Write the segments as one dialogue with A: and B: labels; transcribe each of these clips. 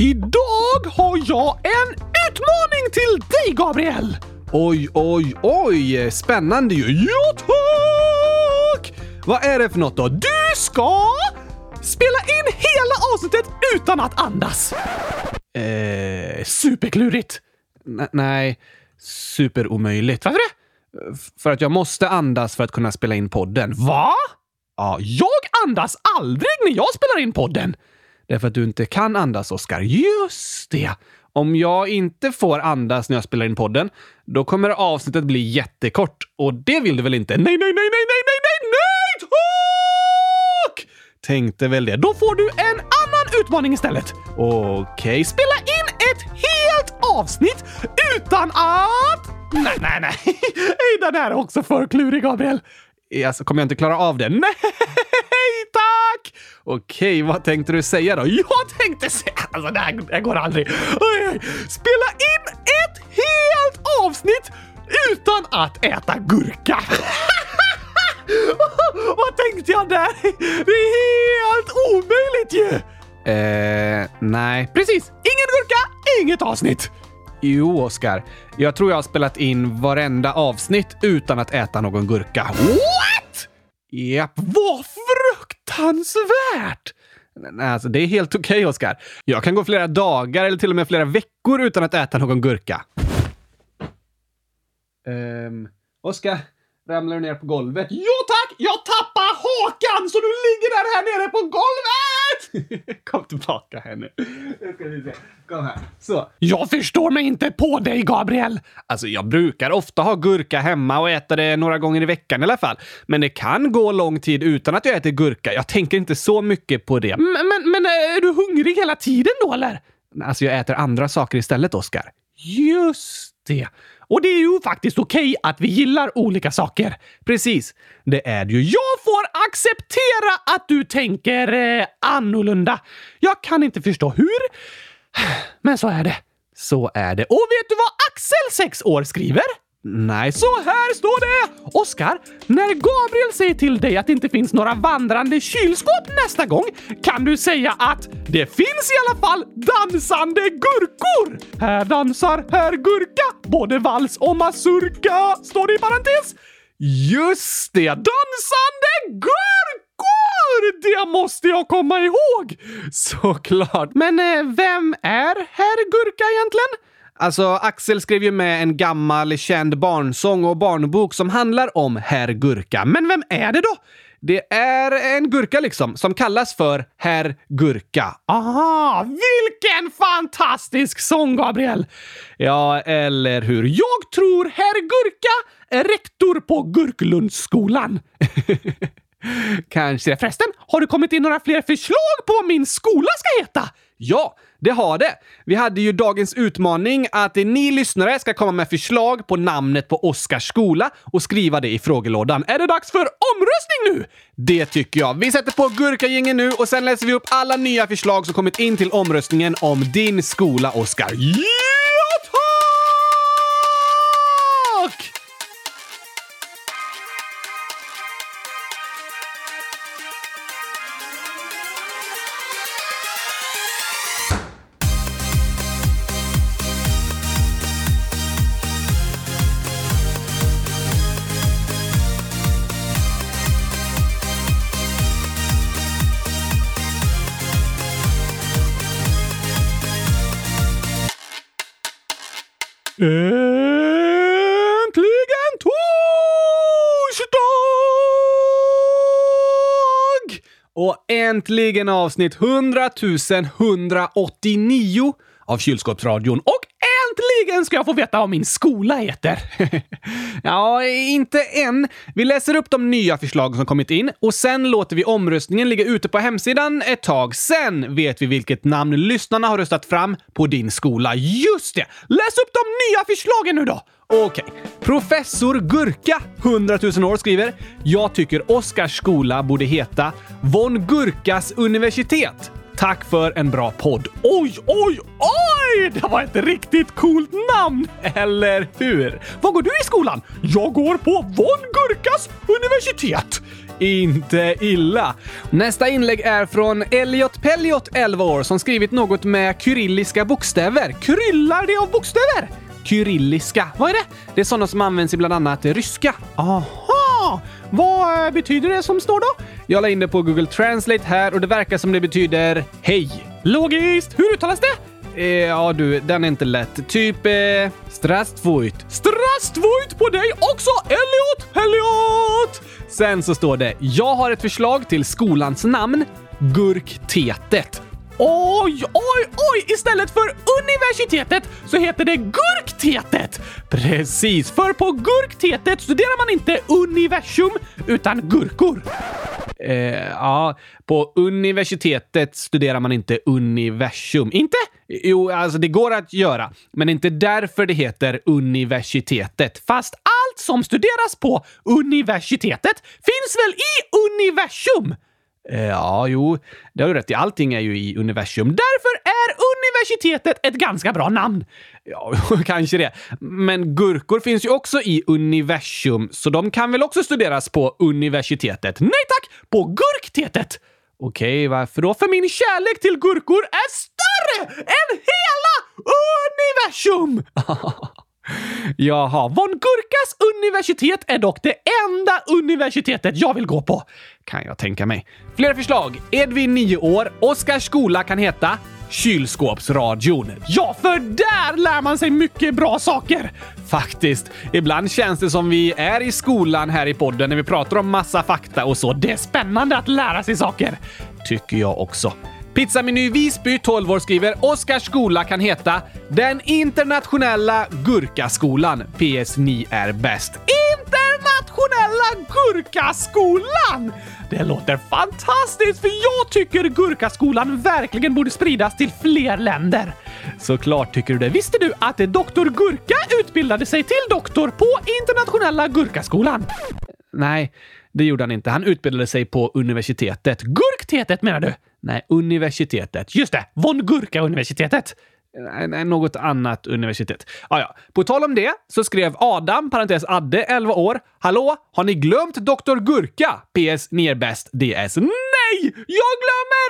A: Idag har jag en utmaning till dig, Gabriel!
B: Oj, oj, oj! Spännande ju!
A: Ja, tack! Vad är det för något då? Du ska spela in hela avsnittet utan att andas!
B: Eh, superklurigt. N nej, superomöjligt.
A: Varför det?
B: För att jag måste andas för att kunna spela in podden.
A: Va?
B: Ja, jag andas aldrig när jag spelar in podden! därför att du inte kan andas, Oskar.
A: Just det!
B: Om jag inte får andas när jag spelar in podden, då kommer avsnittet bli jättekort. Och det vill du väl inte?
A: Nej, nej, nej, nej, nej, nej, nej, nej! Tack!
B: Tänkte väl det.
A: Då får du en annan utmaning istället. Okej, okay. spela in ett helt avsnitt utan att... Nej, nej, nej. Den här är också för klurig, Gabriel.
B: Alltså, kommer jag inte klara av det? Nej!
A: nej tack!
B: Okej, vad tänkte du säga då?
A: Jag tänkte säga... Alltså det här, det här går aldrig. Spela in ett helt avsnitt utan att äta gurka. vad tänkte jag där? Det är helt omöjligt ju!
B: Eh, nej.
A: Precis! Ingen gurka, inget avsnitt!
B: Jo, Oskar. Jag tror jag har spelat in varenda avsnitt utan att äta någon gurka.
A: What?
B: Japp, vad fruktansvärt! Nej, alltså det är helt okej, okay, Oskar. Jag kan gå flera dagar eller till och med flera veckor utan att äta någon gurka. Um, Oskar, ramlar du ner på golvet?
A: Jo tack! Jag tappar hakan så du ligger där här nere på golvet!
B: Kom tillbaka här nu. Kom här. Så.
A: Jag förstår mig inte på dig, Gabriel!
B: Alltså, jag brukar ofta ha gurka hemma och äta det några gånger i veckan i alla fall. Men det kan gå lång tid utan att jag äter gurka. Jag tänker inte så mycket på det. Men,
A: men, men eh, är du hungrig hela tiden då, eller?
B: Alltså, jag äter andra saker istället, Oskar.
A: Just det! Och det är ju faktiskt okej okay att vi gillar olika saker.
B: Precis, det är det ju.
A: Jag får acceptera att du tänker eh, annorlunda. Jag kan inte förstå hur, men så är det.
B: Så är det.
A: Och vet du vad Axel, sex år, skriver?
B: Nej,
A: så här står det! Oskar, när Gabriel säger till dig att det inte finns några vandrande kylskåp nästa gång kan du säga att det finns i alla fall dansande gurkor! Här dansar herr Gurka, både vals och mazurka, står det i parentes. Just det, dansande gurkor! Det måste jag komma ihåg!
B: Såklart.
A: Men eh, vem är herr Gurka egentligen?
B: Alltså, Axel skrev ju med en gammal känd barnsång och barnbok som handlar om Herr Gurka. Men vem är det då? Det är en gurka liksom, som kallas för Herr Gurka.
A: Aha, vilken fantastisk sång, Gabriel! Ja, eller hur? Jag tror Herr Gurka är rektor på Gurklundsskolan. Kanske. Förresten, har du kommit in några fler förslag på vad min skola ska heta?
B: Ja, det har det. Vi hade ju dagens utmaning att ni lyssnare ska komma med förslag på namnet på Oskars skola och skriva det i frågelådan. Är det dags för omröstning nu? Det tycker jag. Vi sätter på gurkagängen nu och sen läser vi upp alla nya förslag som kommit in till omröstningen om din skola, Oskar.
A: Yeah! Äntligen torsdag! Och äntligen avsnitt 100 189 av Kylskåpsradion och Äntligen ska jag få veta vad min skola heter!
B: ja, inte än. Vi läser upp de nya förslagen som kommit in och sen låter vi omröstningen ligga ute på hemsidan ett tag. Sen vet vi vilket namn lyssnarna har röstat fram på din skola.
A: Just det! Läs upp de nya förslagen nu då!
B: Okej. Okay. Professor Gurka, 100 000 år, skriver “Jag tycker Oskars skola borde heta Von Gurkas universitet” Tack för en bra podd.
A: Oj, oj, oj! Det var ett riktigt coolt namn,
B: eller hur?
A: Var går du i skolan? Jag går på Von Gurkas universitet.
B: Inte illa. Nästa inlägg är från Elliot Pelliot, 11 år, som skrivit något med kyrilliska bokstäver.
A: Kryllar det av bokstäver?
B: Kyrilliska,
A: vad är det?
B: Det är sådana som används i bland annat ryska.
A: Aha. Vad eh, betyder det som står då?
B: Jag la in det på Google Translate här och det verkar som det betyder hej.
A: Logiskt! Hur uttalas det?
B: Eh, ja du, den är inte lätt. Typ eh, Strastvojt.
A: Strastvojt på dig också Elliot! Elliot!
B: Sen så står det “Jag har ett förslag till skolans namn, Gurktetet”.
A: Oj, oj, oj! Istället för universitetet så heter det Gurktetet!
B: Precis, för på Gurktetet studerar man inte universum utan gurkor. Eh, ja, på universitetet studerar man inte universum. Inte? Jo, alltså det går att göra, men inte därför det heter universitetet. Fast allt som studeras på universitetet finns väl i universum? Eh, ja, jo, det har du rätt i. Allting är ju i universum.
A: Därför är universitetet ett ganska bra namn.
B: Ja, kanske det. Men gurkor finns ju också i universum, så de kan väl också studeras på universitetet?
A: Nej tack! På gurktetet! Okej, varför då? För min kärlek till gurkor är större än hela universum! Jaha, von Gurkas universitet är dock det enda universitetet jag vill gå på, kan jag tänka mig.
B: Flera förslag. Edvin 9 år. Oskars skola kan heta Kylskåpsradion.
A: Ja, för där lär man sig mycket bra saker!
B: Faktiskt. Ibland känns det som vi är i skolan här i podden när vi pratar om massa fakta och så.
A: Det är spännande att lära sig saker. Tycker jag också.
B: Pizzameny Visby, 12 år, skriver Oskars skola kan heta Den internationella gurkaskolan. PS. Ni är bäst.
A: Internationella gurkaskolan! Det låter fantastiskt för jag tycker gurkaskolan verkligen borde spridas till fler länder.
B: Såklart tycker du det.
A: Visste du att Dr. Gurka utbildade sig till doktor på Internationella Gurkaskolan?
B: Nej, det gjorde han inte. Han utbildade sig på universitetet.
A: Gurktetet menar du?
B: Nej, universitetet.
A: Just det! Von Gurka-universitetet!
B: Nej, något annat universitet. Ah, ja. På tal om det så skrev Adam, parentes Adde, 11 år. Hallå, har ni glömt Dr. Gurka? PS. Ni är bäst.
A: DS. Nej! Jag glömmer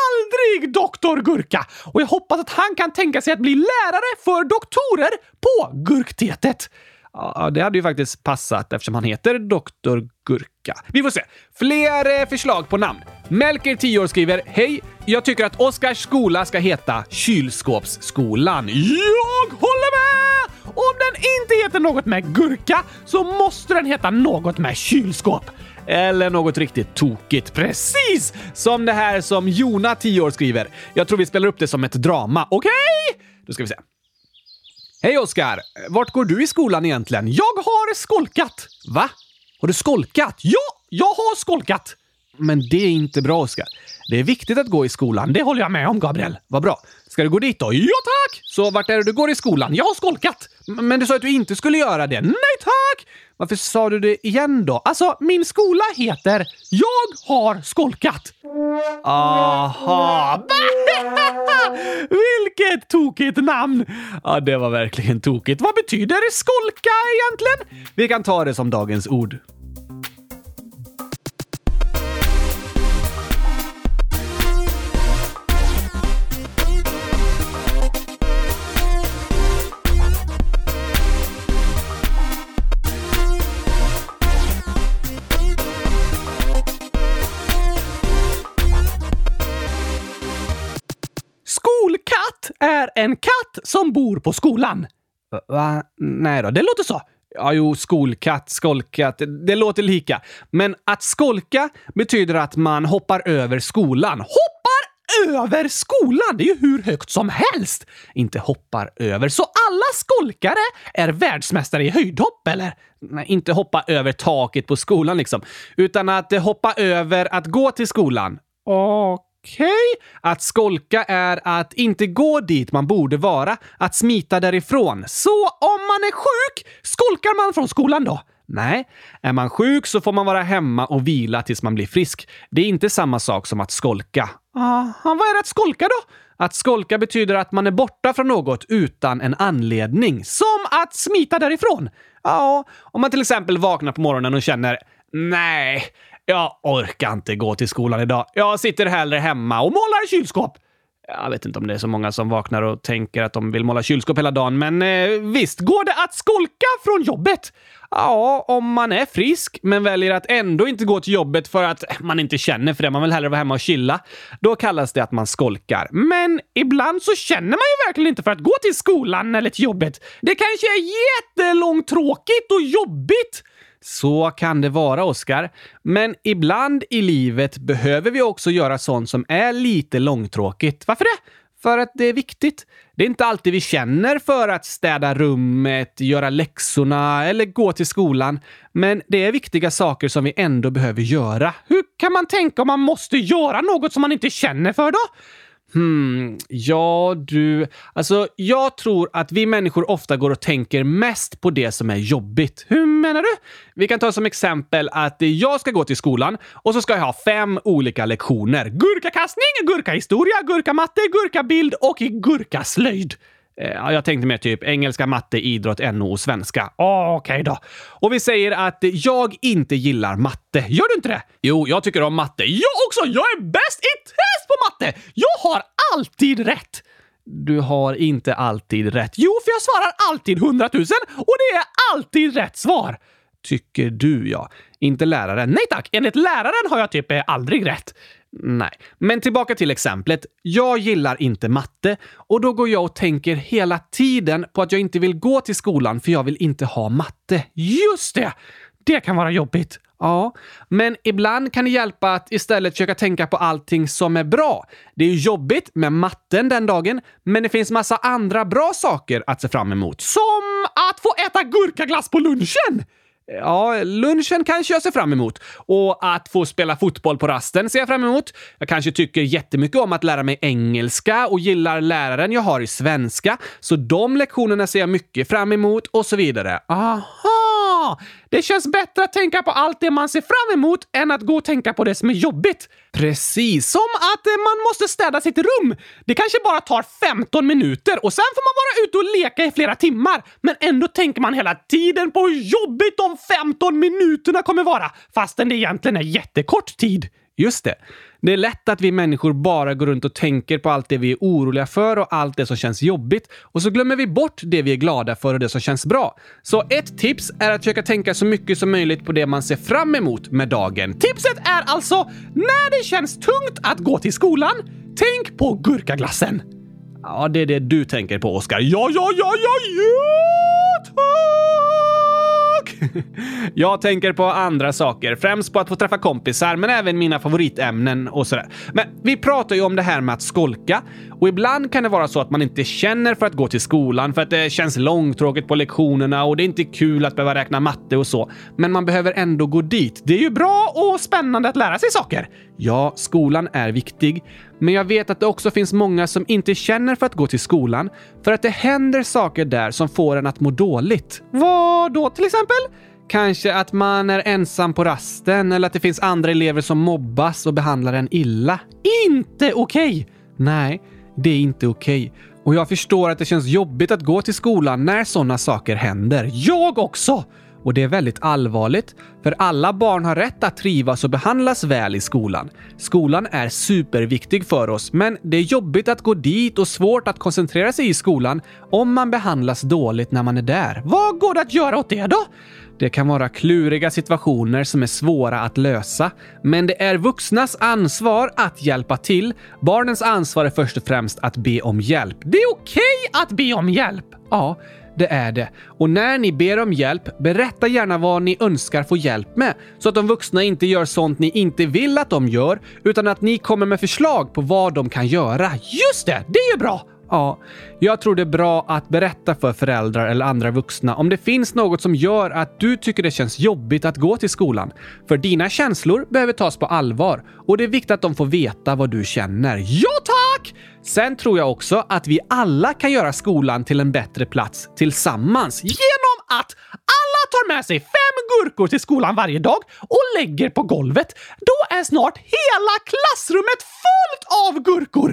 A: aldrig Dr. Gurka! Och jag hoppas att han kan tänka sig att bli lärare för doktorer på Gurktetet.
B: Ja, det hade ju faktiskt passat eftersom han heter Dr. Gurka. Vi får se. Fler eh, förslag på namn. Melker, 10 år, skriver “Hej! Jag tycker att Oskars skola ska heta Kylskåpsskolan.
A: Jag håller med! Om den inte heter något med gurka så måste den heta något med kylskåp.
B: Eller något riktigt tokigt.
A: Precis
B: som det här som Jona, 10 år, skriver. Jag tror vi spelar upp det som ett drama. Okej? Okay? Då ska vi se. Hej Oskar! Vart går du i skolan egentligen?
A: Jag har skolkat!
B: Va? Har du skolkat?
A: Ja, jag har skolkat!
B: Men det är inte bra, Oskar. Det är viktigt att gå i skolan,
A: det håller jag med om, Gabriel.
B: Vad bra. Ska du gå dit då?
A: Ja, tack!
B: Så vart är det du går i skolan?
A: Jag har skolkat!
B: Men du sa att du inte skulle göra det. Nej
A: tack!
B: Varför sa du det igen då?
A: Alltså, min skola heter Jag har skolkat.
B: Aha!
A: Vilket tokigt namn!
B: Ja, det var verkligen tokigt.
A: Vad betyder skolka egentligen?
B: Vi kan ta det som dagens ord.
A: är en katt som bor på skolan.
B: Va? Nej då, det låter så. Ja, jo, skolkatt, skolkat, det, det låter lika. Men att skolka betyder att man hoppar över skolan. Hoppar
A: över skolan! Det är ju hur högt som helst!
B: Inte hoppar över.
A: Så alla skolkare är världsmästare i höjdhopp, eller?
B: Nej, inte hoppa över taket på skolan liksom. Utan att hoppa över att gå till skolan.
A: Okej. Okej. Okay.
B: Att skolka är att inte gå dit man borde vara, att smita därifrån.
A: Så om man är sjuk, skolkar man från skolan då?
B: Nej, är man sjuk så får man vara hemma och vila tills man blir frisk. Det är inte samma sak som att skolka.
A: Aha, vad är det att skolka då?
B: Att skolka betyder att man är borta från något utan en anledning. Som att smita därifrån!
A: Ja, om man till exempel vaknar på morgonen och känner “Nej, jag orkar inte gå till skolan idag. Jag sitter hellre hemma och målar kylskåp.
B: Jag vet inte om det är så många som vaknar och tänker att de vill måla kylskåp hela dagen, men eh, visst
A: går det att skolka från jobbet?
B: Ja, om man är frisk, men väljer att ändå inte gå till jobbet för att man inte känner för det, man vill hellre vara hemma och chilla. Då kallas det att man skolkar.
A: Men ibland så känner man ju verkligen inte för att gå till skolan eller till jobbet. Det kanske är jättelångtråkigt och jobbigt
B: så kan det vara, Oskar. Men ibland i livet behöver vi också göra sånt som är lite långtråkigt.
A: Varför det?
B: För att det är viktigt. Det är inte alltid vi känner för att städa rummet, göra läxorna eller gå till skolan. Men det är viktiga saker som vi ändå behöver göra.
A: Hur kan man tänka om man måste göra något som man inte känner för då?
B: Hmm, ja, du... Alltså, jag tror att vi människor ofta går och tänker mest på det som är jobbigt.
A: Hur menar du?
B: Vi kan ta som exempel att jag ska gå till skolan och så ska jag ha fem olika lektioner.
A: Gurkakastning, gurkahistoria, gurkamatte, gurkabild och gurkaslöjd.
B: Eh, jag tänkte mer typ engelska, matte, idrott, NO och svenska.
A: Ah, Okej okay då.
B: Och vi säger att jag inte gillar matte. Gör du inte det?
A: Jo, jag tycker om matte. Jag också! Jag är bäst i test på matte! Jag har alltid rätt!
B: Du har inte alltid rätt.
A: Jo, för jag svarar alltid 100 000 och det är alltid rätt svar.
B: Tycker du, ja. Inte läraren.
A: Nej tack! Enligt läraren har jag typ aldrig rätt.
B: Nej. Men tillbaka till exemplet. Jag gillar inte matte och då går jag och tänker hela tiden på att jag inte vill gå till skolan för jag vill inte ha matte.
A: Just det! Det kan vara jobbigt.
B: Ja, men ibland kan det hjälpa att istället försöka tänka på allting som är bra. Det är jobbigt med matten den dagen, men det finns massa andra bra saker att se fram emot.
A: Som att få äta gurkaglass på lunchen!
B: Ja, lunchen kanske jag ser fram emot. Och att få spela fotboll på rasten ser jag fram emot. Jag kanske tycker jättemycket om att lära mig engelska och gillar läraren jag har i svenska. Så de lektionerna ser jag mycket fram emot och så vidare.
A: Aha! det känns bättre att tänka på allt det man ser fram emot än att gå och tänka på det som är jobbigt.
B: Precis
A: som att eh, man måste städa sitt rum. Det kanske bara tar 15 minuter och sen får man vara ute och leka i flera timmar. Men ändå tänker man hela tiden på hur jobbigt de 15 minuterna kommer vara fastän det egentligen är jättekort tid.
B: Just det. Det är lätt att vi människor bara går runt och tänker på allt det vi är oroliga för och allt det som känns jobbigt och så glömmer vi bort det vi är glada för och det som känns bra. Så ett tips är att försöka tänka så mycket som möjligt på det man ser fram emot med dagen.
A: Tipset är alltså när det känns tungt att gå till skolan, tänk på gurkaglassen.
B: Ja, det är det du tänker på, Oskar.
A: Ja, ja, ja, ja, ja, tack!
B: jag tänker på andra saker, främst på att få träffa kompisar, men även mina favoritämnen och sådär. Men vi pratar ju om det här med att skolka och ibland kan det vara så att man inte känner för att gå till skolan för att det känns långtråkigt på lektionerna och det är inte kul att behöva räkna matte och så. Men man behöver ändå gå dit. Det är ju bra och spännande att lära sig saker. Ja, skolan är viktig, men jag vet att det också finns många som inte känner för att gå till skolan för att det händer saker där som får en att må dåligt.
A: Vad då till exempel?
B: Kanske att man är ensam på rasten eller att det finns andra elever som mobbas och behandlar en illa.
A: Inte okej! Okay.
B: Nej, det är inte okej. Okay. Och jag förstår att det känns jobbigt att gå till skolan när sådana saker händer.
A: Jag också!
B: Och det är väldigt allvarligt, för alla barn har rätt att trivas och behandlas väl i skolan. Skolan är superviktig för oss, men det är jobbigt att gå dit och svårt att koncentrera sig i skolan om man behandlas dåligt när man är där.
A: Vad går det att göra åt det då?
B: Det kan vara kluriga situationer som är svåra att lösa. Men det är vuxnas ansvar att hjälpa till. Barnens ansvar är först och främst att be om hjälp.
A: Det är okej okay att be om hjälp!
B: Ja, det är det. Och när ni ber om hjälp, berätta gärna vad ni önskar få hjälp med så att de vuxna inte gör sånt ni inte vill att de gör utan att ni kommer med förslag på vad de kan göra.
A: Just det! Det är ju bra!
B: Ja, jag tror det är bra att berätta för föräldrar eller andra vuxna om det finns något som gör att du tycker det känns jobbigt att gå till skolan. För dina känslor behöver tas på allvar och det är viktigt att de får veta vad du känner.
A: Ja, tack!
B: Sen tror jag också att vi alla kan göra skolan till en bättre plats tillsammans
A: genom att alla tar med sig fem gurkor till skolan varje dag och lägger på golvet. Då är snart hela klassrummet fullt av gurkor!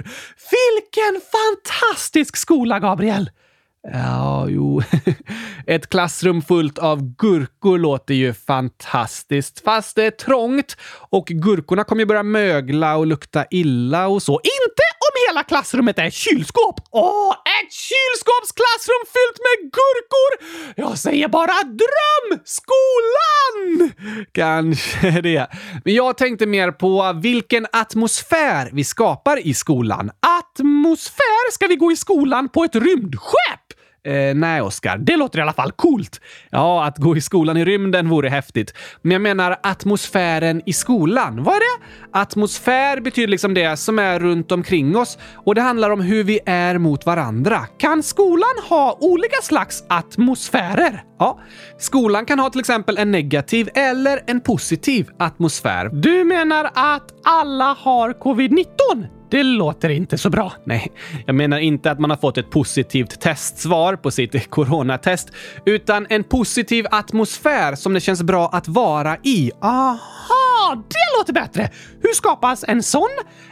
A: Vilken fantastisk skola, Gabriel!
B: Ja, jo. Ett klassrum fullt av gurkor låter ju fantastiskt. Fast det är trångt och gurkorna kommer ju börja mögla och lukta illa och så.
A: Inte hela klassrummet är kylskåp! Åh, ett kylskåpsklassrum fyllt med gurkor! Jag säger bara dröm! Skolan!
B: Kanske det. Men jag tänkte mer på vilken atmosfär vi skapar i skolan.
A: Atmosfär ska vi gå i skolan på ett rymdskepp!
B: Eh, nej, Oskar, det låter i alla fall coolt. Ja, att gå i skolan i rymden vore häftigt. Men jag menar atmosfären i skolan.
A: Vad är det?
B: Atmosfär betyder liksom det som är runt omkring oss och det handlar om hur vi är mot varandra.
A: Kan skolan ha olika slags atmosfärer?
B: Ja, skolan kan ha till exempel en negativ eller en positiv atmosfär.
A: Du menar att alla har covid-19? Det låter inte så bra.
B: Nej, jag menar inte att man har fått ett positivt testsvar på sitt coronatest, utan en positiv atmosfär som det känns bra att vara i.
A: Aha! Ah, det låter bättre! Hur skapas en sån?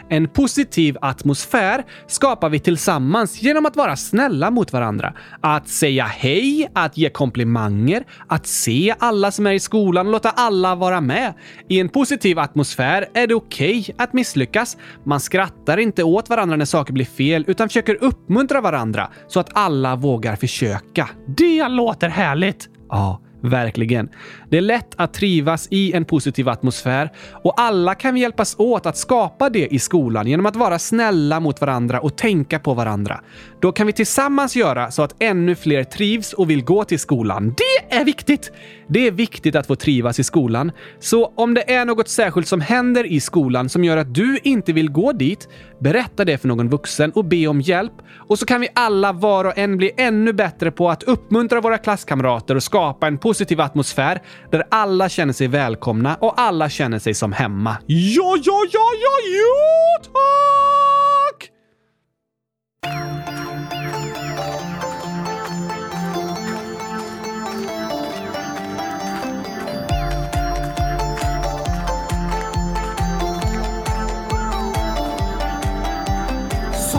B: En positiv atmosfär skapar vi tillsammans genom att vara snälla mot varandra. Att säga hej, att ge komplimanger, att se alla som är i skolan och låta alla vara med. I en positiv atmosfär är det okej okay att misslyckas. Man skrattar inte åt varandra när saker blir fel utan försöker uppmuntra varandra så att alla vågar försöka.
A: Det låter härligt!
B: Ja, Verkligen. Det är lätt att trivas i en positiv atmosfär och alla kan vi hjälpas åt att skapa det i skolan genom att vara snälla mot varandra och tänka på varandra. Då kan vi tillsammans göra så att ännu fler trivs och vill gå till skolan.
A: Det är viktigt!
B: Det är viktigt att få trivas i skolan. Så om det är något särskilt som händer i skolan som gör att du inte vill gå dit, berätta det för någon vuxen och be om hjälp. Och så kan vi alla var och en bli ännu bättre på att uppmuntra våra klasskamrater och skapa en positiv positiv atmosfär där alla känner sig välkomna och alla känner sig som hemma.
A: Ja, ja, ja, ja, ja, tack!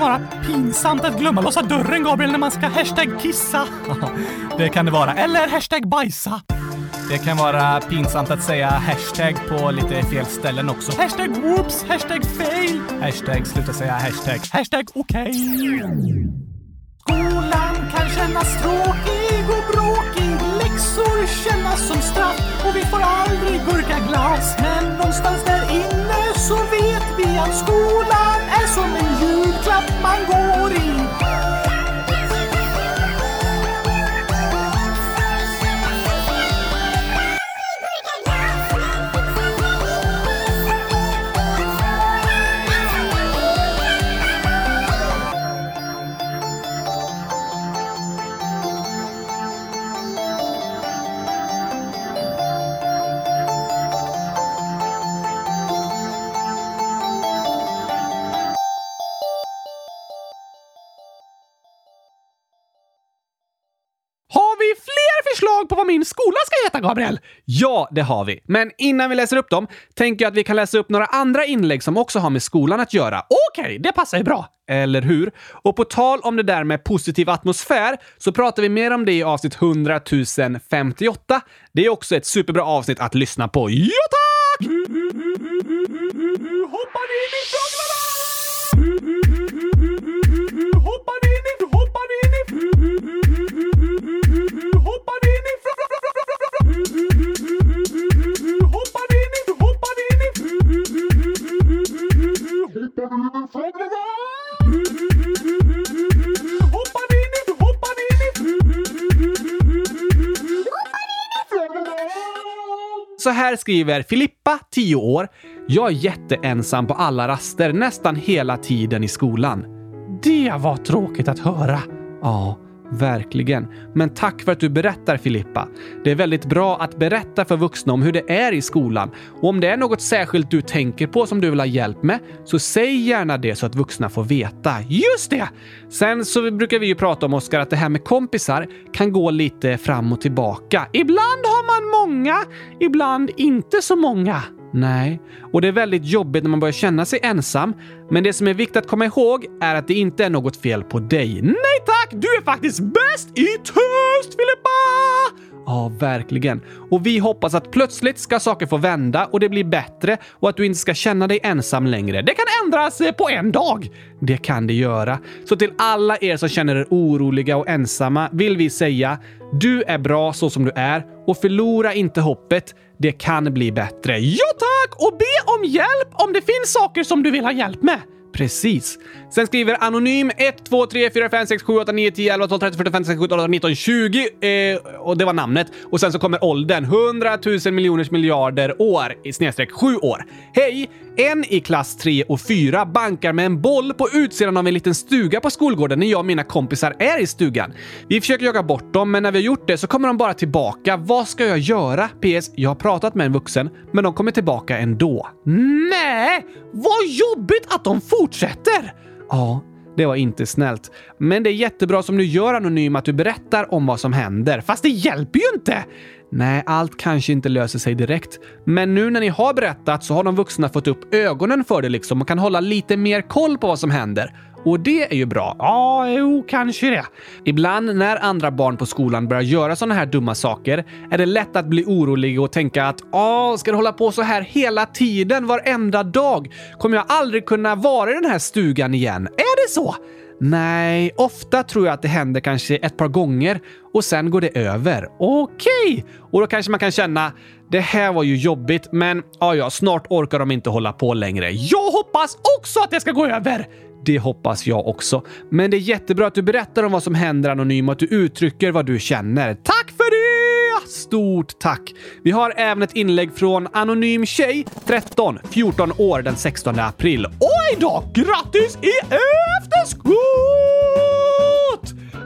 A: kan vara pinsamt att glömma låsa dörren, Gabriel, när man ska hashtag kissa.
B: det kan det vara.
A: Eller hashtag bajsa.
B: Det kan vara pinsamt att säga hashtag på lite fel ställen också.
A: Hashtag whoops, hashtag fail.
B: Hashtag sluta säga hashtag.
A: Hashtag okej. Okay. Skolan kan kännas tråkig och bråkig. Läxor kännas som straff och vi får aldrig burka glas, Men någonstans där inne så vet vi att skolan är som en julklapp man går i. på vad min skola ska heta, Gabriel?
B: Ja, det har vi. Men innan vi läser upp dem tänker jag att vi kan läsa upp några andra inlägg som också har med skolan att göra.
A: Okej, okay, det passar ju bra.
B: Eller hur? Och på tal om det där med positiv atmosfär så pratar vi mer om det i avsnitt 100 058. Det är också ett superbra avsnitt att lyssna på.
A: Ja, tack! Hoppar ni i mitt
B: här skriver Filippa, 10 år. Jag är jätteensam på alla raster nästan hela tiden i skolan.
A: Det var tråkigt att höra.
B: Ja. Verkligen. Men tack för att du berättar Filippa. Det är väldigt bra att berätta för vuxna om hur det är i skolan. Och om det är något särskilt du tänker på som du vill ha hjälp med, så säg gärna det så att vuxna får veta.
A: Just det!
B: Sen så brukar vi ju prata om, Oskar, att det här med kompisar kan gå lite fram och tillbaka.
A: Ibland har man många, ibland inte så många.
B: Nej, och det är väldigt jobbigt när man börjar känna sig ensam. Men det som är viktigt att komma ihåg är att det inte är något fel på dig.
A: Nej tack! Du är faktiskt bäst i test, Filippa!
B: Ja, verkligen. Och vi hoppas att plötsligt ska saker få vända och det blir bättre och att du inte ska känna dig ensam längre.
A: Det kan ändras eh, på en dag!
B: Det kan det göra. Så till alla er som känner er oroliga och ensamma vill vi säga du är bra så som du är och förlora inte hoppet. Det kan bli bättre.
A: Ja tack! Och be om hjälp om det finns saker som du vill ha hjälp med.
B: Precis. Sen skriver Anonym 1, 2, 3, 4, 5, 6, 7, 8, 9, 10, 11, 12, 13, 14, 15, 16, 17, 18, 19, 20. Eh, och det var namnet. Och sen så kommer åldern. 100 000 miljoners miljarder år i snedstreck 7 år. Hej! En i klass 3 och 4 bankar med en boll på utsidan av en liten stuga på skolgården när jag och mina kompisar är i stugan. Vi försöker jaga bort dem, men när vi har gjort det så kommer de bara tillbaka. Vad ska jag göra? PS. Jag har pratat med en vuxen, men de kommer tillbaka ändå.
A: Nej, Vad jobbigt att de fortsätter!
B: Ja, det var inte snällt. Men det är jättebra som du gör anonym att du berättar om vad som händer.
A: Fast det hjälper ju inte!
B: Nej, allt kanske inte löser sig direkt. Men nu när ni har berättat så har de vuxna fått upp ögonen för det liksom och kan hålla lite mer koll på vad som händer. Och det är ju bra.
A: Ja, jo, kanske det.
B: Ibland när andra barn på skolan börjar göra sådana här dumma saker är det lätt att bli orolig och tänka att ja, ska det hålla på så här hela tiden, varenda dag? Kommer jag aldrig kunna vara i den här stugan igen?
A: Är det så?
B: Nej, ofta tror jag att det händer kanske ett par gånger och sen går det över.
A: Okej! Okay. Och då kanske man kan känna det här var ju jobbigt, men ja, ja, snart orkar de inte hålla på längre. Jag hoppas också att det ska gå över!
B: Det hoppas jag också. Men det är jättebra att du berättar om vad som händer anonymt och att du uttrycker vad du känner.
A: Tack för det!
B: Stort tack! Vi har även ett inlägg från Anonym Tjej, 13, 14 år, den 16 april.
A: Oj då! Grattis i öl! Grattis Gut!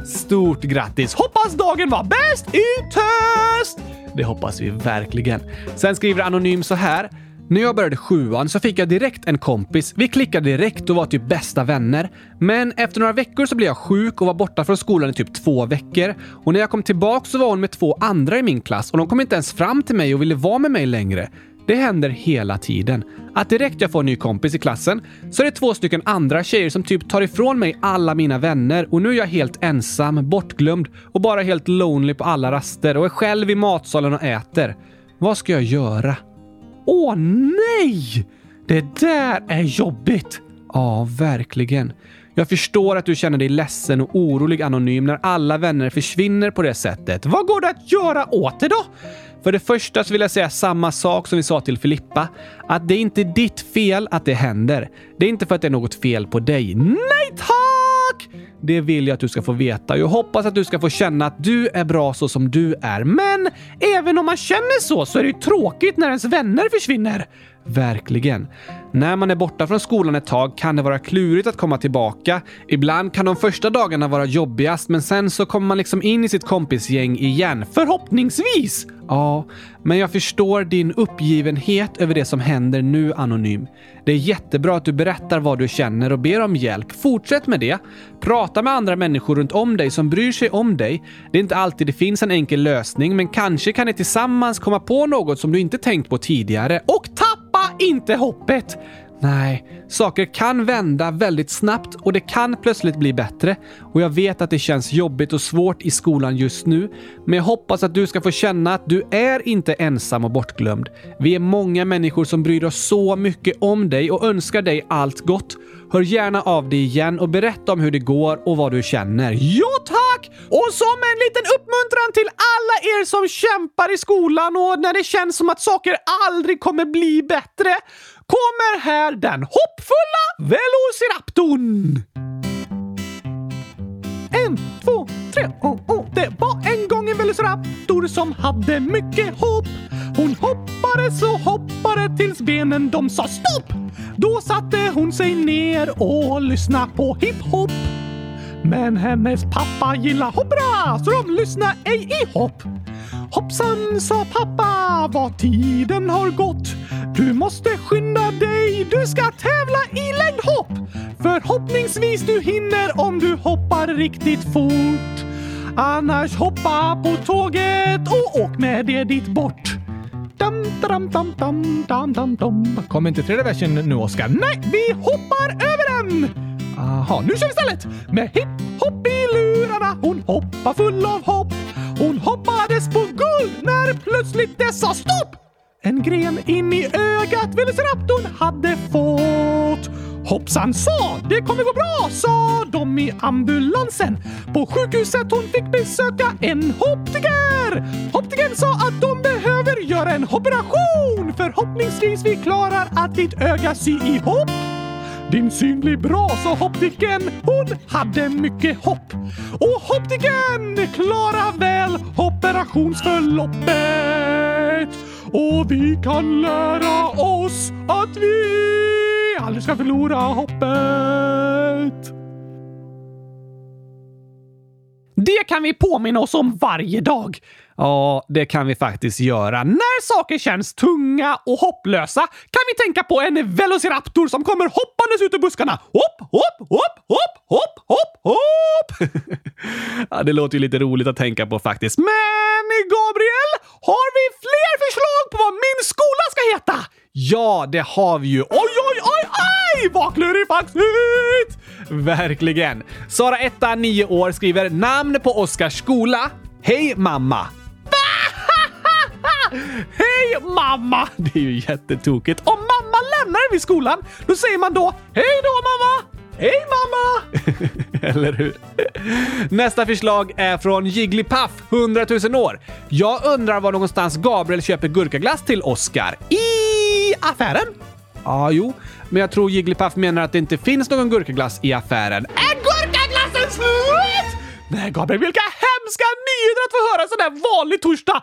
A: Stort grattis! Hoppas dagen var bäst i test!
B: Det hoppas vi verkligen. Sen skriver Anonym så här. När jag började sjuan så fick jag direkt en kompis. Vi klickade direkt och var typ bästa vänner. Men efter några veckor så blev jag sjuk och var borta från skolan i typ två veckor. Och när jag kom tillbaka så var hon med två andra i min klass och de kom inte ens fram till mig och ville vara med mig längre. Det händer hela tiden. Att direkt jag får en ny kompis i klassen så är det två stycken andra tjejer som typ tar ifrån mig alla mina vänner och nu är jag helt ensam, bortglömd och bara helt lonely på alla raster och är själv i matsalen och äter. Vad ska jag göra?
A: Åh nej! Det där är jobbigt!
B: Ja, verkligen. Jag förstår att du känner dig ledsen och orolig anonym när alla vänner försvinner på det sättet.
A: Vad går
B: det
A: att göra åt det då?
B: För det första så vill jag säga samma sak som vi sa till Filippa. Att det är inte ditt fel att det händer. Det är inte för att det är något fel på dig.
A: Nej tack!
B: Det vill jag att du ska få veta. Jag hoppas att du ska få känna att du är bra så som du är.
A: Men även om man känner så, så är det ju tråkigt när ens vänner försvinner.
B: Verkligen. När man är borta från skolan ett tag kan det vara klurigt att komma tillbaka. Ibland kan de första dagarna vara jobbigast, men sen så kommer man liksom in i sitt kompisgäng igen.
A: Förhoppningsvis!
B: Ja, men jag förstår din uppgivenhet över det som händer nu, Anonym. Det är jättebra att du berättar vad du känner och ber om hjälp. Fortsätt med det. Prata med andra människor runt om dig som bryr sig om dig. Det är inte alltid det finns en enkel lösning, men kanske kan ni tillsammans komma på något som du inte tänkt på tidigare. Och tappa inte hoppet! Nej, saker kan vända väldigt snabbt och det kan plötsligt bli bättre. Och jag vet att det känns jobbigt och svårt i skolan just nu, men jag hoppas att du ska få känna att du är inte ensam och bortglömd. Vi är många människor som bryr oss så mycket om dig och önskar dig allt gott. Hör gärna av dig igen och berätta om hur det går och vad du känner.
A: Ja, tack! Och som en liten uppmuntran till alla er som kämpar i skolan och när det känns som att saker aldrig kommer bli bättre kommer här den hoppfulla Velociraptorn! En, två, tre, oh, oh. Det var en gång en Velociraptor som hade mycket hopp. Hon hoppade så hoppade tills benen de sa stopp. Då satte hon sig ner och lyssnade på hiphop. Men hennes pappa gillar hoppra så de lyssnade ej i hopp. Hoppsan, sa pappa, vad tiden har gått. Du måste skynda dig, du ska tävla i längdhopp. Förhoppningsvis du hinner om du hoppar riktigt fort. Annars hoppa på tåget och åk med det dit bort. Dum, dum, dum,
B: dum, dum, dum, dum. Kom inte tredje versen nu, Oskar?
A: Nej, vi hoppar över den! Aha, nu kör vi istället! Med hipp hopp i lurarna, hon hoppar full av hopp. Hon hoppades på guld när plötsligt det sa stopp! En gren in i ögat Velociraptorn hade fått. Hoppsan sa, det kommer gå bra, sa de i ambulansen. På sjukhuset hon fick besöka en hoptiker Hoptikern sa att de behöver göra en operation. Förhoppningsvis vi klarar att ditt öga sy ihop. Din syn blir bra, sa Hopptiken. Hon hade mycket hopp. Och Hopptiken klarar väl operationsförloppet. Och vi kan lära oss att vi aldrig ska förlora hoppet. Det kan vi påminna oss om varje dag.
B: Ja, det kan vi faktiskt göra.
A: När saker känns tunga och hopplösa kan vi tänka på en velociraptor som kommer hoppandes ut ur buskarna. Hopp, hopp, hopp, hopp, hopp, hopp, hopp!
B: ja, det låter ju lite roligt att tänka på faktiskt.
A: Men Gabriel, har vi fler förslag på vad min skola ska heta?
B: Ja, det har vi ju.
A: Oj, oj, oj, aj! Vad klurig klurifaxigt!
B: Verkligen. Sara, etta, 9 år, skriver namn på Oskars skola. Hej mamma!
A: Hej mamma! Det är ju jättetokigt. Om mamma lämnar en vid skolan, då säger man då Hej då mamma! Hej mamma!
B: Eller hur? Nästa förslag är från Jigglypuff, 100 000 år. Jag undrar var någonstans Gabriel köper gurkaglass till Oscar. I affären? Ja, ah, jo, men jag tror Jigglypuff menar att det inte finns någon gurkaglass i affären.
A: Är gurkaglassen slut? Nej, Gabriel, vilka hemska nöjet att få höra en sån här vanlig torsdag!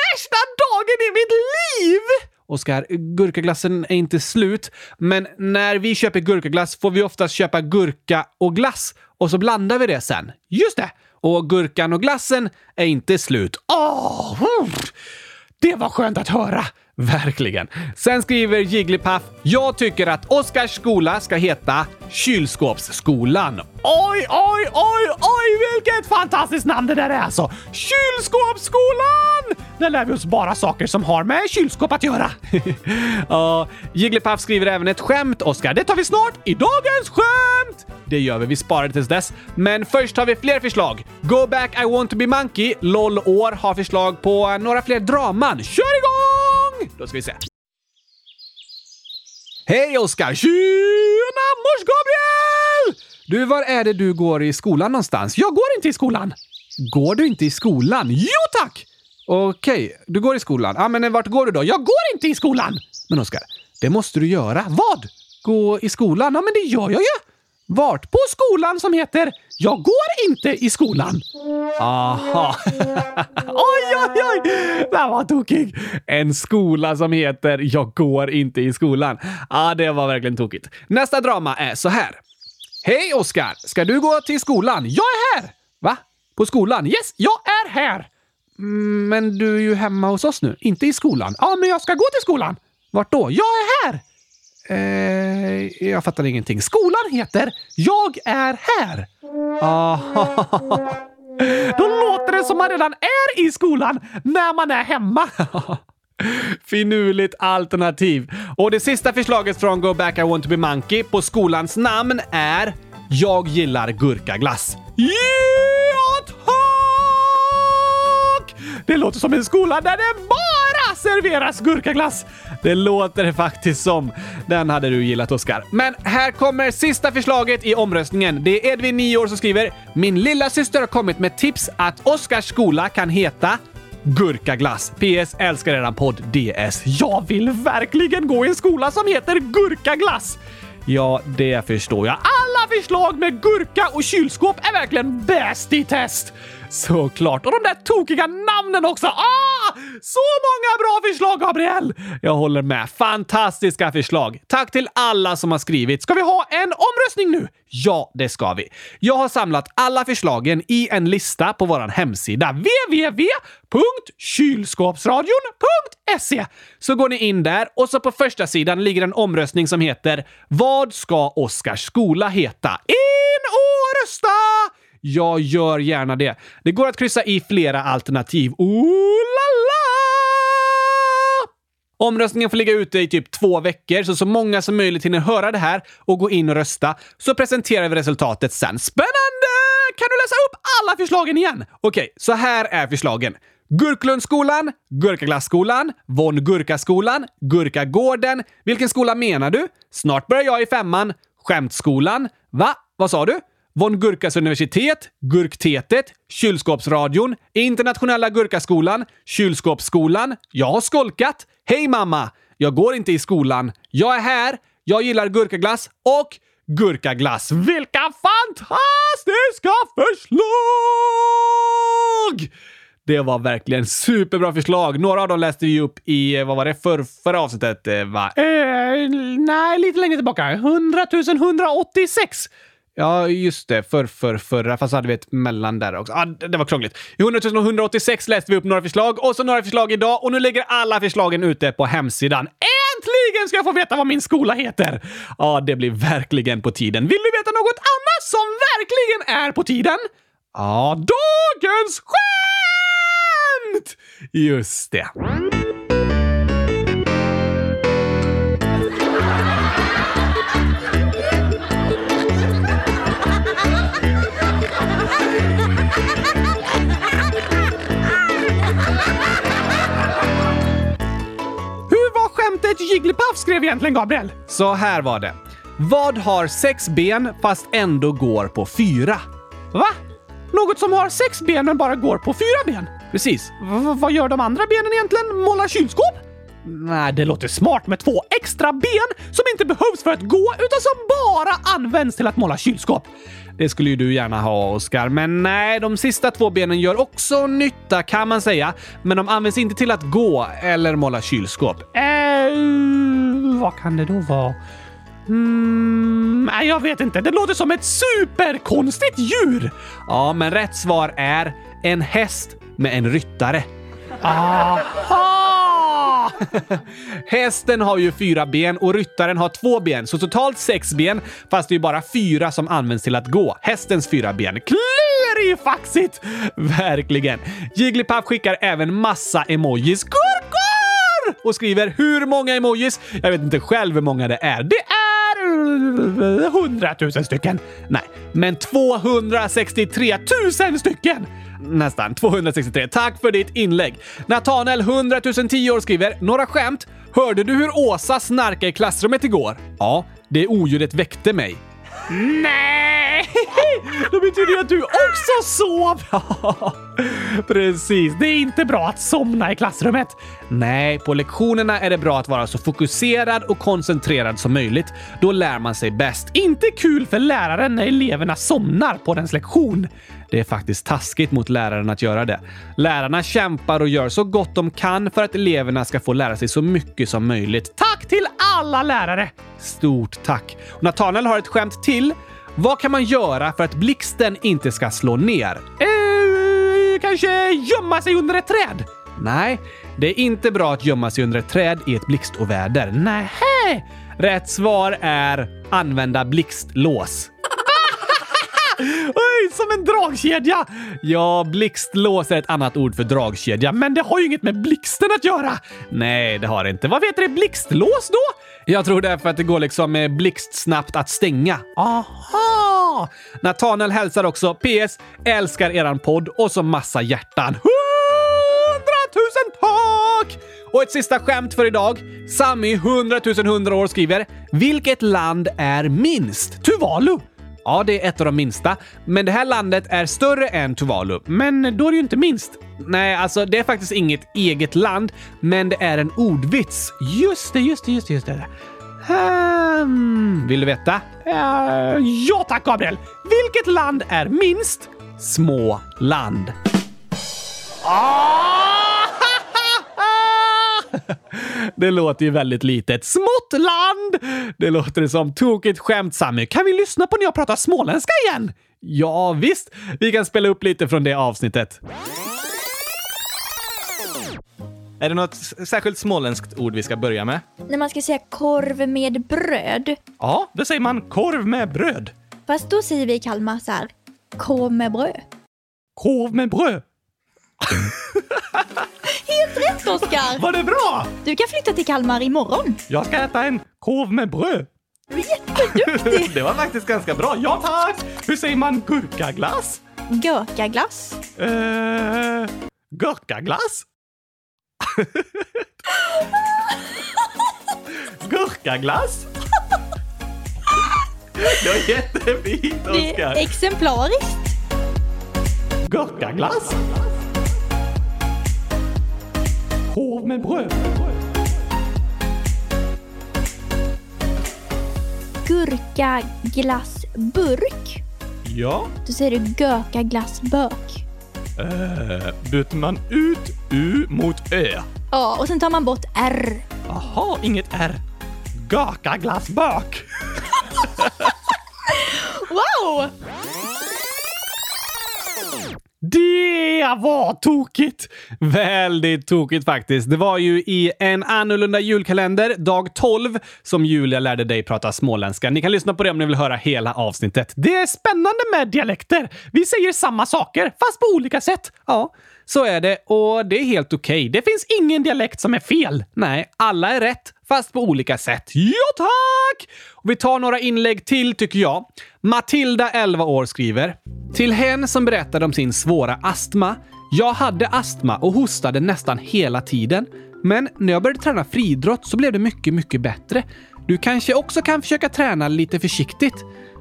A: Värsta dagen i mitt liv!
B: Oskar, gurkaglassen är inte slut, men när vi köper gurkaglass får vi oftast köpa gurka och glass och så blandar vi det sen.
A: Just det!
B: Och gurkan och glassen är inte slut.
A: Åh! Oh, det var skönt att höra!
B: Verkligen. Sen skriver Jigglypuff, jag tycker att Oskars skola ska heta Kylskåpsskolan.
A: Oj, oj, oj, oj, vilket fantastiskt namn det där är alltså! Kylskåpsskolan! Där lär vi oss bara saker som har med kylskåp att göra.
B: Ja, Jigglypuff skriver även ett skämt, Oskar.
A: Det tar vi snart i dagens skämt!
B: Det gör vi, vi sparar det tills dess. Men först har vi fler förslag. Go back I want to be monkey, LOL år har förslag på några fler draman. Kör igång! igång? Då ska vi se. Hej Oskar! Tjena mors Gabriel! Du, var är det du går i skolan någonstans?
A: Jag går inte i skolan!
B: Går du inte i skolan?
A: Jo tack!
B: Okej, du går i skolan. Ja, men vart går du då?
A: Jag går inte i skolan!
B: Men Oskar, det måste du göra.
A: Vad?
B: Gå i skolan?
A: Ja, men det gör jag ju! Vart? På skolan som heter “Jag går inte i skolan”.
B: Aha.
A: oj, oj, oj! Den var tokig.
B: En skola som heter “Jag går inte i skolan”. ah, det var verkligen tokigt. Nästa drama är så här. Hej Oskar! Ska du gå till skolan?
A: Jag är här!
B: Va?
A: På skolan?
B: Yes, jag är här! Mm, men du är ju hemma hos oss nu, inte i skolan.
A: Ja, men jag ska gå till skolan.
B: Vart då? Jag
A: är här!
B: Eh, jag fattar ingenting. Skolan heter Jag är här. Ah, Då låter det som man redan är i skolan när man är hemma. Finurligt alternativ. Och det sista förslaget från Go Back I Want To Be Monkey på skolans namn är Jag gillar gurkaglass. Ja, tack! Det låter som en skola där det är barn! serveras gurkaglass! Det låter det faktiskt som. Den hade du gillat, Oskar. Men här kommer sista förslaget i omröstningen. Det är Edvin, 9 år, som skriver “Min lilla syster har kommit med tips att Oskars skola kan heta Gurkaglass. PS. Älskar eran podd DS. Jag vill verkligen gå i en skola som heter Gurkaglass! Ja, det förstår jag. Alla förslag med gurka och kylskåp är verkligen bäst i test! Såklart. Och de där tokiga namnen också! Ah! Så många bra förslag, Gabriel! Jag håller med. Fantastiska förslag. Tack till alla som har skrivit. Ska vi ha en omröstning nu? Ja, det ska vi. Jag har samlat alla förslagen i en lista på vår hemsida www.kylskapsradion.se. Så går ni in där och så på första sidan ligger en omröstning som heter “Vad ska Oskars skola heta?” In och rösta! Jag gör gärna det. Det går att kryssa i flera alternativ. Ooh la la! Omröstningen får ligga ute i typ två veckor, så så många som möjligt hinner höra det här och gå in och rösta, så presenterar vi resultatet sen. Spännande! Kan du läsa upp alla förslagen igen? Okej, okay, så här är förslagen. Gurklundsskolan, Gurkaglasskolan, Von Gurkaskolan, Gurkagården. Vilken skola menar du? Snart börjar jag i femman. Skämtskolan. Va? Vad sa du? Von Gurkas universitet, Gurktetet, Kylskåpsradion, Internationella Gurkaskolan, Kylskåpsskolan, Jag har skolkat, Hej mamma! Jag går inte i skolan. Jag är här, jag gillar gurkaglass och gurkaglass. Vilka fantastiska förslag! Det var verkligen superbra förslag. Några av dem läste vi upp i, eh, vad var det, för, förra avsnittet eh, va? Eh, nej, lite längre tillbaka. 100 186 Ja, just det. För, för, förra. Fast hade vi ett mellan där också. Ah, det, det var krångligt. I 100 186 läste vi upp några förslag och så några förslag idag och nu ligger alla förslagen ute på hemsidan. Äntligen ska jag få veta vad min skola heter! Ja, ah, det blir verkligen på tiden. Vill du veta något annat som verkligen är på tiden? Ja, ah, dagens skämt! Just det. ett jigglypuff skrev egentligen Gabriel. Så här var det. Vad har sex ben fast ändå går på fyra? Va? Något som har sex ben men bara går på fyra ben? Precis. V vad gör de andra benen egentligen? Målar kylskåp? Nej, det låter smart med två extra ben som inte behövs för att gå utan som bara används till att måla kylskåp. Det skulle ju du gärna ha, Oskar. Men nej, de sista två benen gör också nytta kan man säga. Men de används inte till att gå eller måla kylskåp. Äh, vad kan det då vara? Mm, jag vet inte. Det låter som ett superkonstigt djur! Ja, men rätt svar är en häst med en ryttare. Aha! Hästen har ju fyra ben och ryttaren har två ben, så totalt sex ben, fast det är ju bara fyra som används till att gå. Hästens fyra ben. Klurifaxigt! Verkligen. Jigglypuff skickar även massa emojis. Kurkor! Och skriver hur många emojis? Jag vet inte själv hur många det är. Det är 100 000 stycken. Nej, men 263 000 stycken! Nästan. 263. Tack för ditt inlägg. Natanel 100 010 år skriver “Några skämt? Hörde du hur Åsa snarkade i klassrummet igår?” Ja, det oljudet väckte mig. Nej! Det betyder ju att du också sov! Precis, det är inte bra att somna i klassrummet. Nej, på lektionerna är det bra att vara så fokuserad och koncentrerad som möjligt. Då lär man sig bäst. Inte kul för läraren när eleverna somnar på dens lektion. Det är faktiskt taskigt mot läraren att göra det. Lärarna kämpar och gör så gott de kan för att eleverna ska få lära sig så mycket som möjligt. Tack till alla lärare! Stort tack! Och Nathaniel har ett skämt till. Vad kan man göra för att blixten inte ska slå ner? Eh, kanske gömma sig under ett träd? Nej, det är inte bra att gömma sig under ett träd i ett blixtoväder. Nej. Rätt svar är använda blixtlås. Oj, som en dragkedja! Ja, blixtlås är ett annat ord för dragkedja, men det har ju inget med blixten att göra! Nej, det har det inte. Varför heter det blixtlås då? Jag tror det är för att det går liksom eh, blixtsnabbt att stänga. Aha! Nathaniel hälsar också PS. Älskar eran podd och så massa hjärtan. Hundratusen tak! Och ett sista skämt för idag. Sammy, 100 100 år, skriver “Vilket land är minst?” Tuvalu! Ja, det är ett av de minsta. Men det här landet är större än Tuvalu. Men då är det ju inte minst. Nej, alltså det är faktiskt inget eget land, men det är en ordvits. Just det, just det, just det, just det. Um, vill du veta? Uh, ja tack, Gabriel! Vilket land är minst? Småland. Ah! det låter ju väldigt litet. Smått land! Det låter som tokigt skämt, Sammy. Kan vi lyssna på när jag pratar småländska igen? Ja, visst. Vi kan spela upp lite från det avsnittet. Är det något särskilt småländskt ord vi ska börja med?
C: När man ska säga korv med bröd.
B: Ja, då säger man korv med bröd.
C: Fast då säger vi i Kalmar så här, korv med bröd.
B: Korv med bröd?
C: Helt rätt, Oskar!
B: Var det bra?
C: Du kan flytta till Kalmar imorgon.
B: Jag ska äta en korv med bröd.
C: Du är jätteduktig!
B: det var faktiskt ganska bra. Ja, tack! Hur säger man gurkaglass?
C: Gurkaglass.
B: Eh, gurkaglass? gurkaglass? Det var jättefint, Oskar! Det är
C: exemplariskt.
B: Gurkaglass? korv med bröd.
C: Gurka glassburk.
B: Ja.
C: Då säger du göka glassbök.
B: Äh, byter man ut U mot Ö?
C: Ja, och sen tar man bort R.
B: Aha, inget R. Gaka glassbök.
C: wow!
B: Det var tokigt! Väldigt tokigt faktiskt. Det var ju i En annorlunda julkalender, dag 12, som Julia lärde dig prata småländska. Ni kan lyssna på det om ni vill höra hela avsnittet. Det är spännande med dialekter. Vi säger samma saker, fast på olika sätt. Ja. Så är det och det är helt okej. Okay. Det finns ingen dialekt som är fel. Nej, alla är rätt, fast på olika sätt. Ja, tack! Och vi tar några inlägg till tycker jag. Matilda, 11 år, skriver Till hen som berättade om sin svåra astma. Jag hade astma och hostade nästan hela tiden. Men när jag började träna friidrott så blev det mycket, mycket bättre. Du kanske också kan försöka träna lite försiktigt.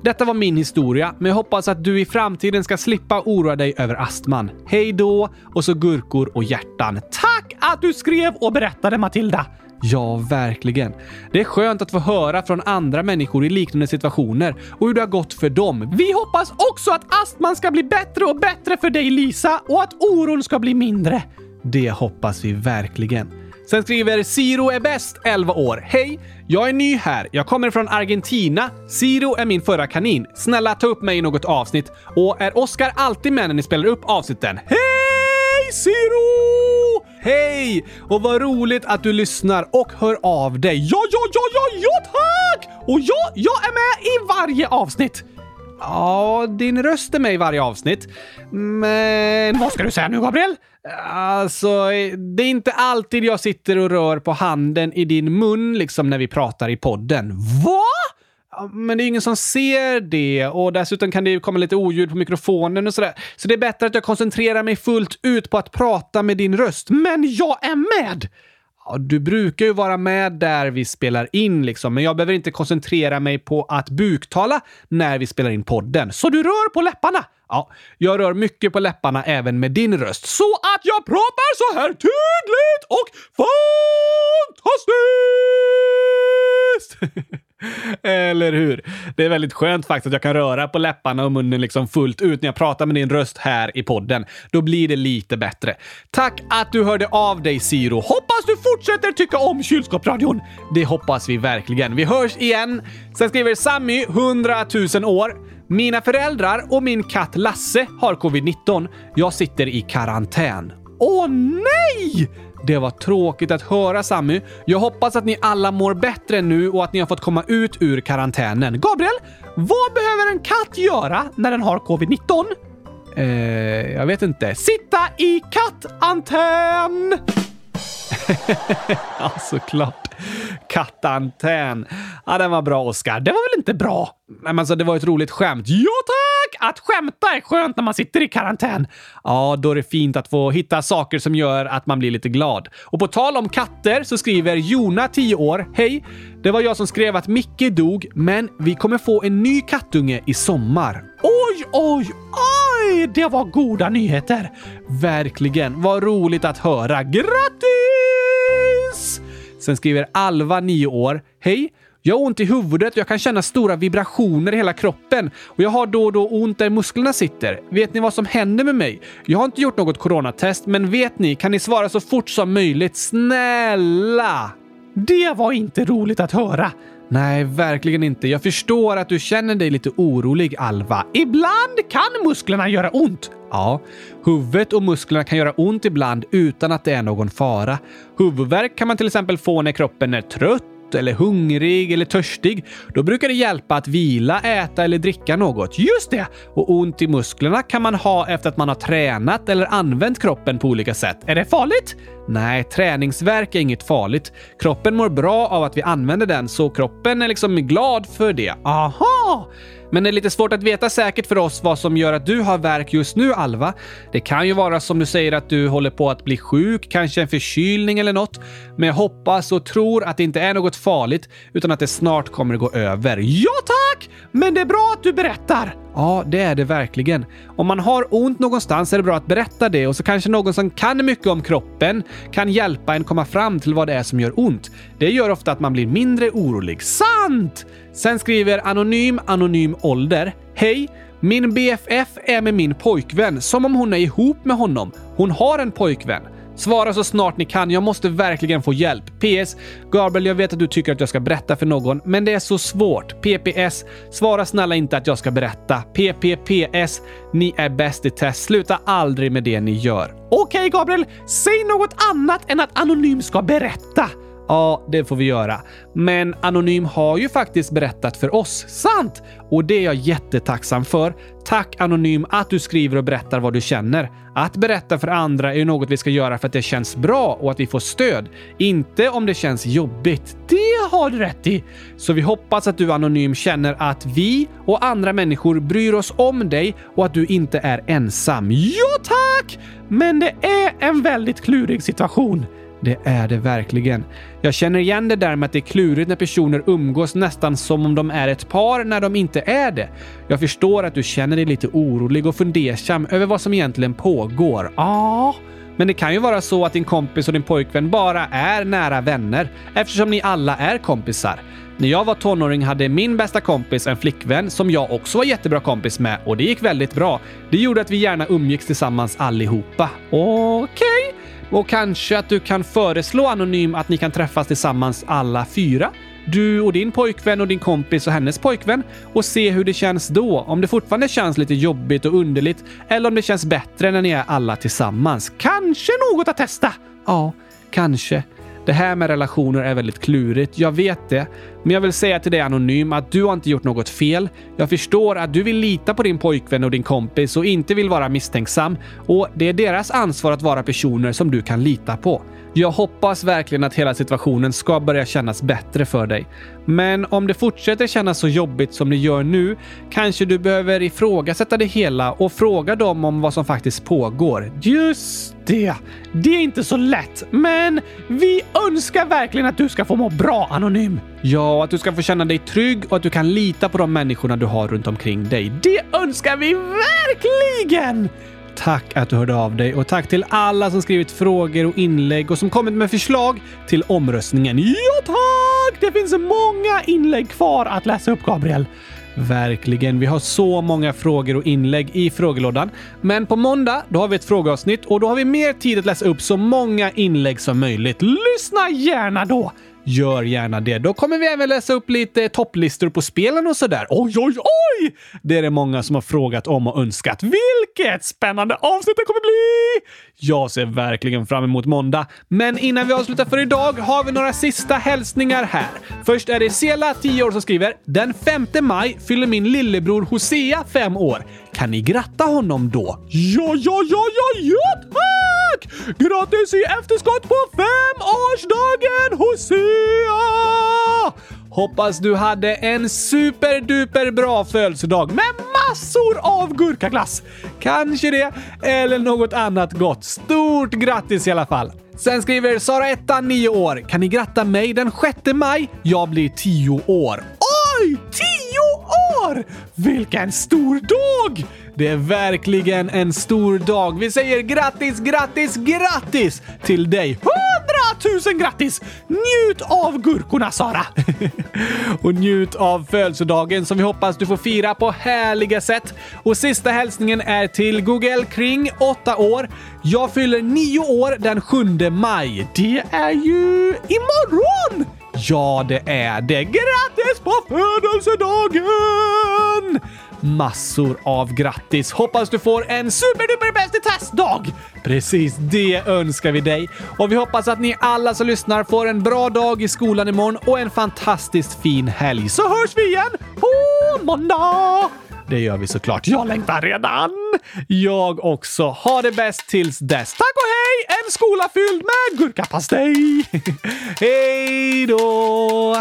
B: Detta var min historia, men jag hoppas att du i framtiden ska slippa oroa dig över astman. Hej då! Och så gurkor och hjärtan. Tack att du skrev och berättade Matilda! Ja, verkligen. Det är skönt att få höra från andra människor i liknande situationer och hur det har gått för dem. Vi hoppas också att astman ska bli bättre och bättre för dig Lisa och att oron ska bli mindre. Det hoppas vi verkligen. Sen skriver Siro är bäst, 11 år. Hej! Jag är ny här. Jag kommer från Argentina. Siro är min förra kanin. Snälla ta upp mig i något avsnitt. Och är Oscar alltid med när ni spelar upp avsnitten? Hej Siro! Hej! Och vad roligt att du lyssnar och hör av dig. Ja, ja, ja, ja, ja tack! Och ja, jag är med i varje avsnitt. Ja, din röst är med i varje avsnitt. Men vad ska du säga nu, Gabriel? Alltså, det är inte alltid jag sitter och rör på handen i din mun liksom när vi pratar i podden. Va? Men det är ingen som ser det och dessutom kan det komma lite oljud på mikrofonen och sådär. Så det är bättre att jag koncentrerar mig fullt ut på att prata med din röst. Men jag är med! du brukar ju vara med där vi spelar in liksom, men jag behöver inte koncentrera mig på att buktala när vi spelar in podden. Så du rör på läpparna! Ja, jag rör mycket på läpparna även med din röst, så att jag pratar så här tydligt och fantastiskt! Eller hur? Det är väldigt skönt faktiskt att jag kan röra på läpparna och munnen liksom fullt ut när jag pratar med din röst här i podden. Då blir det lite bättre. Tack att du hörde av dig Siro. Hoppas du fortsätter tycka om kylskåpsradion. Det hoppas vi verkligen. Vi hörs igen. Sen skriver Sammy 100 000 år. Mina föräldrar och min katt Lasse har covid-19. Jag sitter i karantän. Åh nej! Det var tråkigt att höra Sammy. Jag hoppas att ni alla mår bättre nu och att ni har fått komma ut ur karantänen. Gabriel, vad behöver en katt göra när den har covid-19? Eh, jag vet inte. Sitta i kattantän! ja, såklart. Kattantän. Ja, den var bra, Oskar. Det var väl inte bra? Nej, Men alltså, det var ett roligt skämt. Ja, tack! att skämta är skönt när man sitter i karantän. Ja, då är det fint att få hitta saker som gör att man blir lite glad. Och på tal om katter så skriver Jona, 10 år, Hej! Det var jag som skrev att Micke dog, men vi kommer få en ny kattunge i sommar. Oj, oj, oj! Det var goda nyheter! Verkligen. Vad roligt att höra. Grattis! Sen skriver Alva, 9 år, Hej! Jag har ont i huvudet och jag kan känna stora vibrationer i hela kroppen och jag har då och då ont där musklerna sitter. Vet ni vad som händer med mig? Jag har inte gjort något coronatest, men vet ni? Kan ni svara så fort som möjligt? Snälla! Det var inte roligt att höra. Nej, verkligen inte. Jag förstår att du känner dig lite orolig, Alva. Ibland kan musklerna göra ont. Ja, huvudet och musklerna kan göra ont ibland utan att det är någon fara. Huvudvärk kan man till exempel få när kroppen är trött trött eller hungrig eller törstig, då brukar det hjälpa att vila, äta eller dricka något. Just det! Och ont i musklerna kan man ha efter att man har tränat eller använt kroppen på olika sätt. Är det farligt? Nej, träningsverk är inget farligt. Kroppen mår bra av att vi använder den, så kroppen är liksom glad för det. Aha! Men det är lite svårt att veta säkert för oss vad som gör att du har verk just nu, Alva. Det kan ju vara som du säger att du håller på att bli sjuk, kanske en förkylning eller något. Men jag hoppas och tror att det inte är något farligt utan att det snart kommer gå över. Ja tack! Men det är bra att du berättar! Ja, det är det verkligen. Om man har ont någonstans är det bra att berätta det och så kanske någon som kan mycket om kroppen kan hjälpa en komma fram till vad det är som gör ont. Det gör ofta att man blir mindre orolig. Sant! Sen skriver Anonym Anonym Ålder. Hej! Min BFF är med min pojkvän som om hon är ihop med honom. Hon har en pojkvän. Svara så snart ni kan. Jag måste verkligen få hjälp. PS. Gabriel, jag vet att du tycker att jag ska berätta för någon, men det är så svårt. PPS. Svara snälla inte att jag ska berätta. PPPS. Ni är bäst i test. Sluta aldrig med det ni gör. Okej, okay, Gabriel. Säg något annat än att Anonym ska berätta. Ja, det får vi göra. Men Anonym har ju faktiskt berättat för oss. Sant! Och det är jag jättetacksam för. Tack Anonym att du skriver och berättar vad du känner. Att berätta för andra är ju något vi ska göra för att det känns bra och att vi får stöd. Inte om det känns jobbigt. Det har du rätt i! Så vi hoppas att du Anonym känner att vi och andra människor bryr oss om dig och att du inte är ensam. Ja, tack! Men det är en väldigt klurig situation. Det är det verkligen. Jag känner igen det där med att det är klurigt när personer umgås nästan som om de är ett par när de inte är det. Jag förstår att du känner dig lite orolig och fundersam över vad som egentligen pågår. Ja, men det kan ju vara så att din kompis och din pojkvän bara är nära vänner eftersom ni alla är kompisar. När jag var tonåring hade min bästa kompis en flickvän som jag också var jättebra kompis med och det gick väldigt bra. Det gjorde att vi gärna umgicks tillsammans allihopa. Okej? Okay. Och kanske att du kan föreslå Anonym att ni kan träffas tillsammans alla fyra du och din pojkvän och din kompis och hennes pojkvän och se hur det känns då. Om det fortfarande känns lite jobbigt och underligt eller om det känns bättre när ni är alla tillsammans. Kanske något att testa! Ja, kanske. Det här med relationer är väldigt klurigt, jag vet det. Men jag vill säga till dig anonym att du har inte gjort något fel. Jag förstår att du vill lita på din pojkvän och din kompis och inte vill vara misstänksam och det är deras ansvar att vara personer som du kan lita på. Jag hoppas verkligen att hela situationen ska börja kännas bättre för dig. Men om det fortsätter kännas så jobbigt som det gör nu kanske du behöver ifrågasätta det hela och fråga dem om vad som faktiskt pågår. Just det! Det är inte så lätt, men vi önskar verkligen att du ska få må bra, Anonym! Ja, att du ska få känna dig trygg och att du kan lita på de människorna du har runt omkring dig. Det önskar vi verkligen! Tack att du hörde av dig och tack till alla som skrivit frågor och inlägg och som kommit med förslag till omröstningen. Ja, tack! Det finns många inlägg kvar att läsa upp, Gabriel. Verkligen. Vi har så många frågor och inlägg i frågelådan. Men på måndag då har vi ett frågeavsnitt och då har vi mer tid att läsa upp så många inlägg som möjligt. Lyssna gärna då! gör gärna det. Då kommer vi även läsa upp lite topplistor på spelen och sådär. Oj, oj, oj! Det är det många som har frågat om och önskat. Vilket spännande avsnitt det kommer bli! Jag ser verkligen fram emot måndag. Men innan vi avslutar för idag har vi några sista hälsningar här. Först är det Sela, 10 år, som skriver “Den 5 maj fyller min lillebror Hosea 5 år. Kan ni gratta honom då?” Ja, ja, ja, ja, ja tack! Grattis i efterskott på femårsdagen Hosea! Hoppas du hade en superduper bra födelsedag med massor av gurkaglass! Kanske det, eller något annat gott. Stort grattis i alla fall! Sen skriver Sara Ettan, 9 år. Kan ni gratta mig den 6 maj? Jag blir 10 år. Oj! 10 år! Vilken stor dag! Det är verkligen en stor dag. Vi säger grattis, grattis, grattis till dig! tusen grattis! Njut av gurkorna Sara! och njut av födelsedagen som vi hoppas du får fira på härliga sätt. Och sista hälsningen är till Google Kring, 8 år. Jag fyller 9 år den 7 maj. Det är ju imorgon! Ja, det är det. Grattis på födelsedagen! massor av grattis! Hoppas du får en superduper bäst testdag! Precis det önskar vi dig och vi hoppas att ni alla som lyssnar får en bra dag i skolan imorgon och en fantastiskt fin helg. Så hörs vi igen på måndag! Det gör vi såklart. Jag längtar redan! Jag också. Ha det bäst tills dess. Tack och hej! En skola fylld med gurkapastej! hej då!